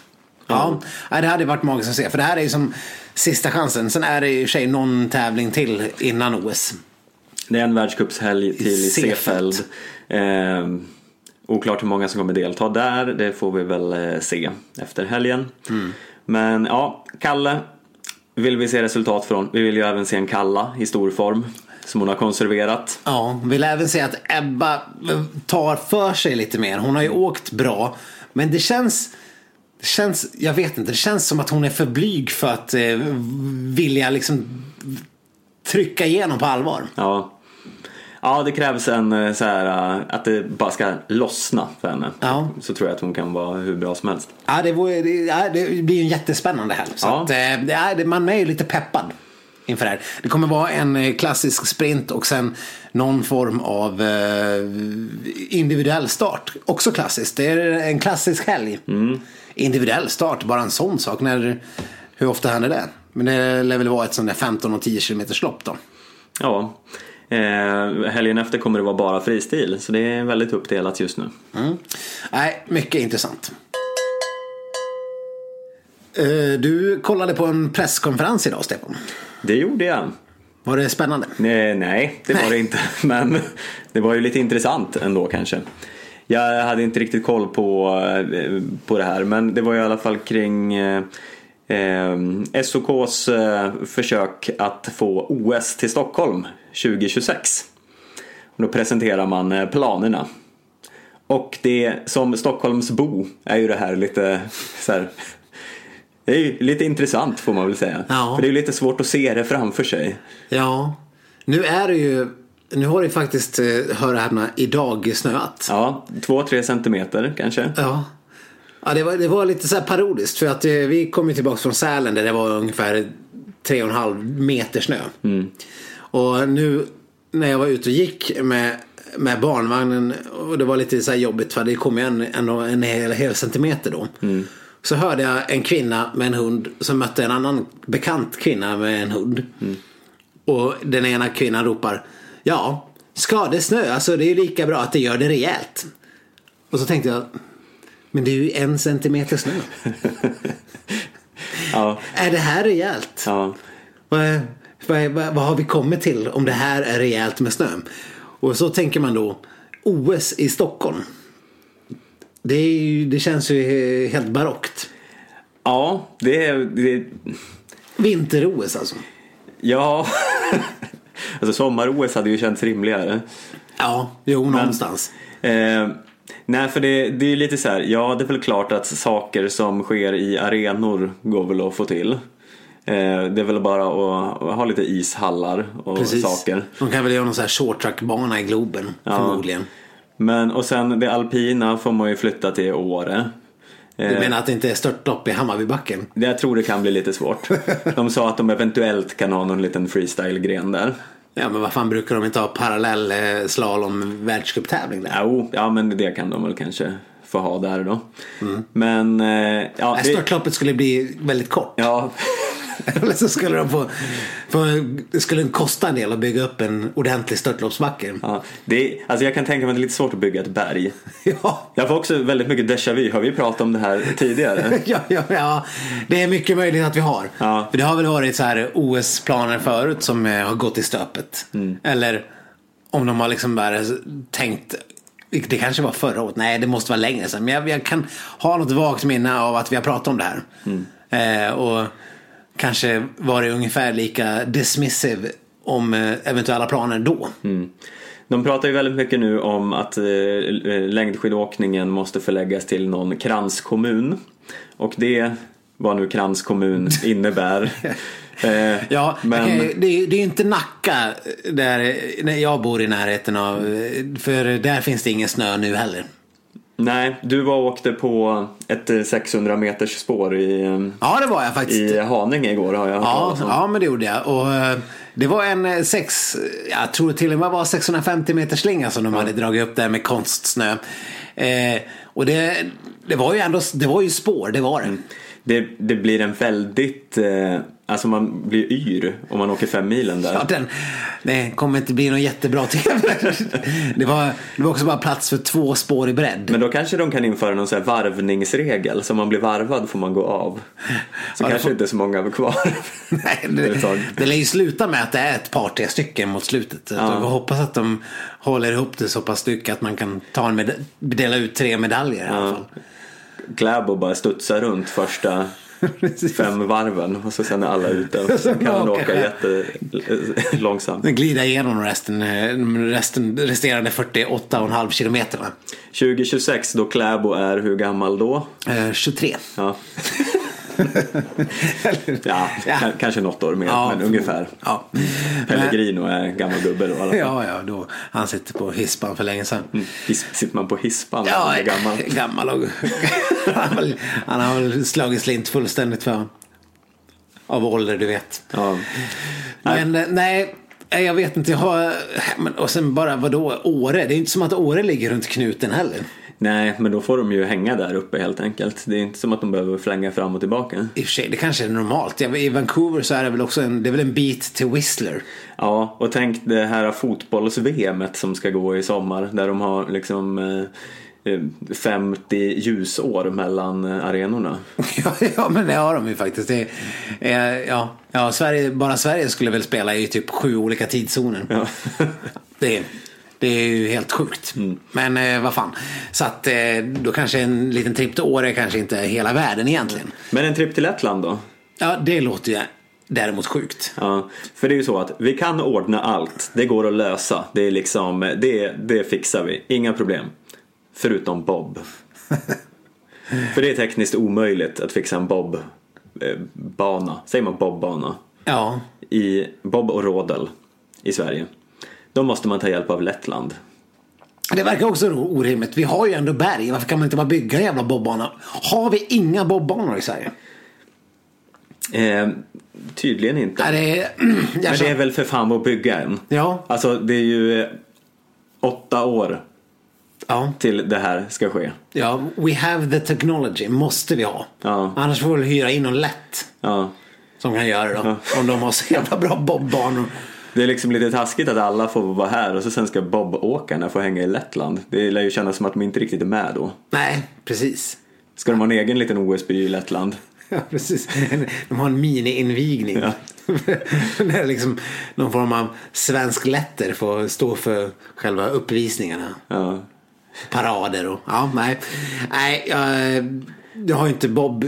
Ja, Nej, det hade varit magiskt att se. För det här är ju som sista chansen. Sen är det ju i och för sig någon tävling till innan OS. Det är en världscupshelg till Seefeld. Eh, oklart hur många som kommer delta där. Det får vi väl eh, se efter helgen. Men ja, Kalle vill vi se resultat från. Vi vill ju även se en Kalla i stor form. Som hon har konserverat. Ja, vill även se att Ebba tar för sig lite mer. Hon har ju åkt bra. Men det känns, det känns, jag vet inte, det känns som att hon är för blyg för att eh, vilja liksom trycka igenom på allvar. Ja. Ja, det krävs en eh, så här eh, att det bara ska lossna för henne. Ja. Så tror jag att hon kan vara hur bra som helst. Ja, det, vore, det, ja, det blir en jättespännande helg. Så Ja. att, eh, är, man är ju lite peppad inför det här. Det kommer vara en klassisk sprint och sen någon form av individuell start. Också klassiskt. Det är en klassisk helg. Individuell start, bara en sån sak. När, hur ofta händer det? Men det lär väl vara ett sånt där 15 och 10 km lopp då. Ja. Eh, helgen efter kommer det vara bara fristil så det är väldigt uppdelat just nu. Mm. Nej, mycket intressant. Eh, Du kollade på en presskonferens idag, Stefan. Det gjorde jag. Var det spännande? Nej, nej, det var det inte. [LAUGHS] Men det var ju lite intressant ändå kanske. Jag hade inte riktigt koll på, eh, på det här men det var i alla fall kring eh, eh, SOKs eh, försök att få OS till Stockholm 2026. Och då presenterar man eh, planerna. Och det som Stockholmsbo är ju det här lite [LAUGHS] så här, det är ju lite intressant får man väl säga. Ja. För det är ju lite svårt att se det framför sig. Ja. Nu är det ju, nu har det faktiskt, eh, hör och häpna, idag snöat. Ja, två, tre centimeter kanske. Ja. Ja, det var, det var lite så här parodiskt för att eh, vi kom ju tillbaka från Sälen där det var ungefär tre och en halv meter snö. Och nu när jag var ute och gick med, med barnvagnen och det var lite så här jobbigt för det kom ju en, en, en hel, hel centimeter då. Så hörde jag en kvinna med en hund som mötte en annan bekant kvinna med en hund. Och den ena kvinnan ropar Ja, ska det snöa så det är ju lika bra att det gör det rejält. Och så tänkte jag Men det är ju en centimeter snö. [LAUGHS] Ja, Är det här rejält? ja. Vad, vad, vad, har vi kommit till om det här är rejält med snö? Och så tänker man då OS i Stockholm. Det, ju, det känns ju helt barockt. ja det är... Det, Vinter-OS alltså. ja. [LAUGHS] alltså sommar-OS hade ju känts rimligare. Ja, jo någonstans. Eh, nej, för det, det är ju lite så här. Ja, det är väl klart att saker som sker i arenor går väl att få till. Eh, det är väl bara att, ha lite ishallar och Precis. saker. De kan väl göra någon sån här short track-bana i Globen förmodligen. Men och sen det alpina får man ju flytta till Åre. Du menar att det inte är störtlopp i Hammarbybacken? Det- Jag tror det kan bli lite svårt. [LAUGHS] De sa att de eventuellt kan ha någon liten freestyle-gren där. Ja men vad fan brukar de inte ha parallell eh, slalom världscuptävling där? Jo, ja men det kan de väl kanske få ha där då. Men, eh, ja. Det, Störtloppet skulle bli väldigt kort. ja, [LAUGHS] [LAUGHS] Eller så skulle de få, få, det skulle kosta en del att bygga upp en ordentlig störtloppsbacke. ja, det, alltså jag kan tänka mig att det är lite svårt att bygga ett berg. [LAUGHS] Ja. Jag får också väldigt mycket déjà vu. Har vi pratat om det här tidigare? [LAUGHS] Ja, ja, ja, det är mycket möjligt att vi har. Ja. För det har väl varit så här OS-planer förut som eh, har gått i stöpet. Eller om de har liksom bara tänkt, det kanske var förra året, nej det måste vara längre sedan. Men jag, jag kan ha något vagt minne av att vi har pratat om det här. Eh, och kanske var det ungefär lika dismissive om eh, eventuella planer då. De pratar ju väldigt mycket nu om att eh, längdskidåkningen måste förläggas till någon kranskommun. Och det, vad nu kranskommun [LAUGHS] innebär. Eh, Ja, men... det, är- det är inte Nacka där jag bor i närheten av. För där finns det ingen snö nu heller. Nej, du var och åkte på ett eh, 600 meters spår i, eh, Ja, det var jag faktiskt. i Haninge igår har jag hört Ja, talas om. ja, men det gjorde jag. Och eh, det var en eh, sex, jag tror till och med var 650 meters slinga som de hade dragit upp där med konstsnö. Eh, och det, det var ju ändå, det var ju spår, det var det. Det, det blir en väldigt, eh, alltså man blir yr om man åker fem milen där. Ja, den, det kommer inte bli någon jättebra [LAUGHS] tv. Det var, det var också bara plats för två spår i bredd. Men då kanske de kan införa någon sån här varvningsregel, så om man blir varvad får man gå av. Så Ja, kanske får- inte så många är kvar. [LAUGHS] Nej, det, det lär ju sluta med att det är ett par, tre stycken mot slutet. Ja. Jag hoppas att de håller ihop det så pass mycket att man kan ta en med, dela ut tre medaljer i alla fall. Kläbo bara studsar runt första [LAUGHS] fem varven och så sen är alla ute. Sen [LAUGHS] kan man åka åka själv. jättelångsamt. Glida igenom resten, eh, resten, resterande 48,5 kilometerna. 2026 då Kläbo är hur gammal då? Eh, 23. Ja. [LAUGHS] [LAUGHS] ja, Ja. kanske något år mer, Ja, men ungefär. Ja. Pellegrino är gammal gubbe då i alla fall. Ja, ja, då. Han sitter på hispan för länge sedan. His- Sitter man på hispan Ja, man är gammal? [LAUGHS] gammal och [LAUGHS] han, har väl, han har väl slagit slint fullständigt för av ålder, du vet. Ja. Men eh, nej, nej, jag vet inte. Jag har, men, och sen bara vadå, Åre? Det är inte som att Åre ligger runt knuten heller. Nej, men då får de ju hänga där uppe helt enkelt. Det är inte som att de behöver flänga fram och tillbaka. I och för sig, det kanske är normalt. I Vancouver så är det väl också en, det är väl en bit till Whistler. Ja, och tänk det här fotbolls-VM som ska gå i sommar där de har liksom eh, eh, 50 ljusår mellan eh, arenorna. [LAUGHS] Ja, ja, men det har de ju faktiskt. Det, är, ja, ja, Sverige, bara Sverige skulle väl spela i typ sju olika tidszoner. Ja. Det, det är ju helt sjukt. Men eh, vad fan. Så att eh, då kanske en liten tripp till Åre kanske inte är hela världen egentligen. Men en tripp till Lettland då? Ja, det låter ju däremot sjukt. Ja, för det är ju så att vi kan ordna allt. Det går att lösa. Det är liksom, det, det fixar vi. Inga problem. Förutom Bob. [LAUGHS] för det är tekniskt omöjligt att fixa en Bob-bana. Säger man Bob-bana? Ja, I Bob och Rodel i Sverige. Då måste man ta hjälp av Lettland. det verkar också orimligt. Vi har ju ändå berg. Varför kan man inte bara bygga en jävla bobbana? Har vi inga bobbanor i Sverige? Eh, tydligen inte. Är [CLEARS THROAT] det... Men det är väl för fan att bygga en. Ja. Alltså det är ju eh, åtta år Ja. till det här ska ske. ja, we have the technology. Måste vi ha. Ja. Annars får vi hyra in någon lätt. Ja. Som kan göra det då. Om de har så jävla bra bobbanor. Det är liksom lite taskigt att alla får vara här och så sen ska Bob-åkarna få hänga i Lettland. Det lär ju kännas som att de inte riktigt är med då. Nej, precis. Ska de ha en egen liten OS-by i Lettland? Ja, precis. De har en mini-invigning. Ja. [LAUGHS] Där liksom någon form av svensk letter får stå för själva uppvisningarna. Ja. Parader och ja, nej. Nej, jag, jag har ju inte Bob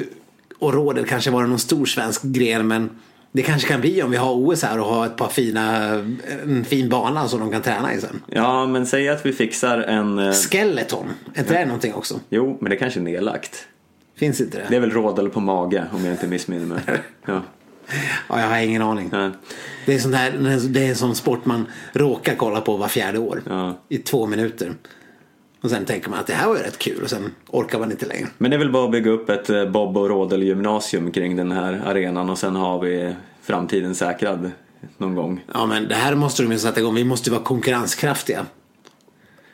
och rådet kanske varit någon stor svensk gren men det kanske kan bli om vi har OS här och har ett par fina, en fin bana som de kan träna i sen. ja, men säg att vi fixar en... eh, Skeleton, är inte det någonting också? Jo, men det kanske är nedlagt. Finns inte det? Det är väl rådel på mage om jag inte missminner mig. [LAUGHS] Ja. Ja, jag har ingen aning. Ja. Det är, sån här, det är en sån sport man råkar kolla på var fjärde år. Ja. I två minuter. Och sen tänker man att det här var ju rätt kul och sen orkar man inte längre. Men det är väl bara att bygga upp ett eh, bob och rådel-gymnasium kring den här arenan och sen har vi framtiden säkrad någon gång. Ja men det här måste de ju sätta igång. Vi måste vara konkurrenskraftiga.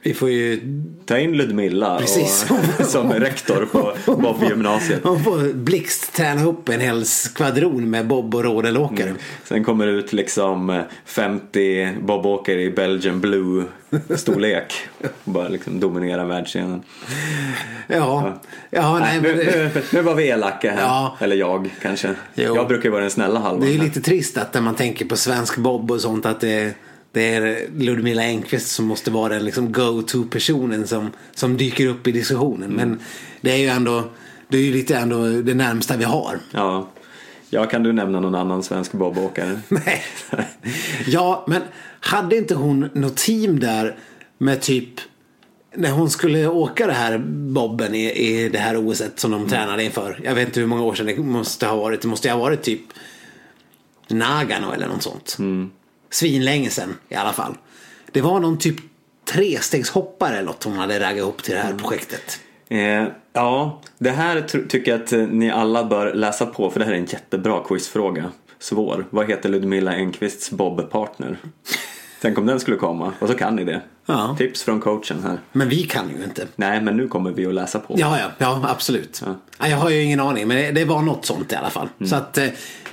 Vi får ju... Ta in Ludmilla Precis. Och, [LAUGHS] som rektor på Bob-gymnasiet. Man får blixt träna upp en hel skvadron med bob och rådelåkare. Sen kommer det ut liksom eh, 50 bobåkare i Belgian Blue storlek. Och bara liksom dominera världsscenen. Ja, ja nej, nu, men det, nu, nu var vi elaka här. Ja. Eller jag kanske. Jo. Jag brukar ju vara den snälla halvan. det är ju lite trist att när man tänker på svensk bob och sånt att det, det är Ludmilla Engqvist som måste vara den liksom go-to-personen som, som dyker upp i diskussionen. Men det är ju ändå, det är ju lite ändå det närmsta vi har. Ja. ja, kan du nämna någon annan svensk bobåkare? [LAUGHS] Nej. Ja, men hade inte hon något team där med typ när hon skulle åka det här bobben i, i det här OS som de tränade inför. Jag vet inte hur många år sedan det måste ha varit. Det måste ha varit typ Nagano eller något sånt. Svinlänge sedan i alla fall. Det var någon typ trestegshoppare eller något hon hade raggat ihop till det här projektet. Eh, ja, det här tycker jag att eh, ni alla bör läsa på för det här är en jättebra quizfråga. Svår. Vad heter Ludmilla Engqvists bobpartner? Tänk om den skulle komma och så kan ni det. Ja. Tips från coachen här. Men vi kan ju inte. Nej, men nu kommer vi att läsa på. Ja, ja, ja absolut. Ja. Jag har ju ingen aning, men det, det var något sånt i alla fall. Så att, eh,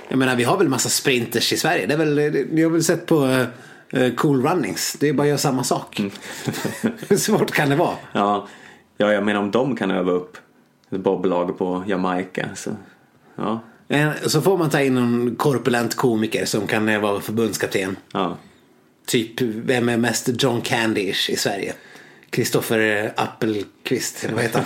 jag menar, vi har väl massa sprinters i Sverige. Det är väl, ni har väl sett på eh, eh, Cool Runnings. Det är bara att göra samma sak. [LAUGHS] Hur svårt kan det vara? Ja, ja, jag menar om de kan öva upp ett boblag på Jamaica så ja, Eh, Så får man ta in någon korpulent komiker som kan vara förbundskapten. ja. Typ, vem är mest John Candy-ish i Sverige? Kristoffer Appelqvist, eller vad heter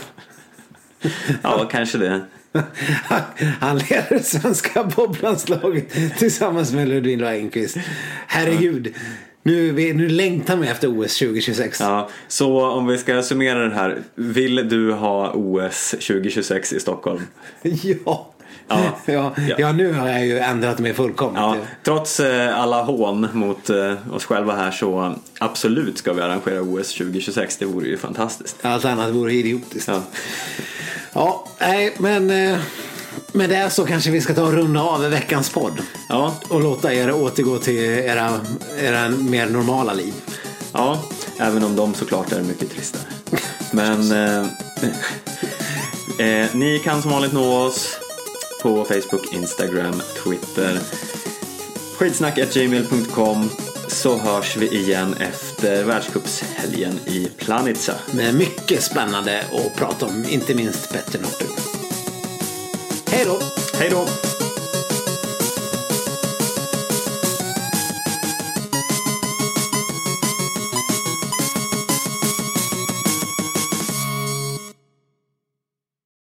han? [LAUGHS] ja kanske det. [LAUGHS] Han leder det svenska boblandslaget tillsammans med Ludmilla Engqvist. Herregud. Nu, vi, nu längtar man efter OS 2026. Ja, så om vi ska summera det här. Vill du ha OS 2026 i Stockholm? [LAUGHS] Ja. [LAUGHS] Ja. Ja. Ja. Nu har jag ju ändrat mig fullkomligt. Ja, trots eh, alla hån mot eh, oss själva här så absolut ska vi arrangera OS 2026. Det vore ju fantastiskt. Allt annat vore idiotiskt. Ja, Ja, nej, men eh, med det så kanske vi ska ta och runda av veckans podd. ja, Och låta er återgå till era, era mer normala liv. ja även om de såklart är mycket tristare. Men eh, [LAUGHS] eh, ni kan som vanligt nå oss på Facebook, Instagram, Twitter. Skidsnack.gmail.com så hörs vi igen efter världscupshelgen i Planica. Med mycket spännande att prata om, inte minst Petter Northug. Hej då! Hej då!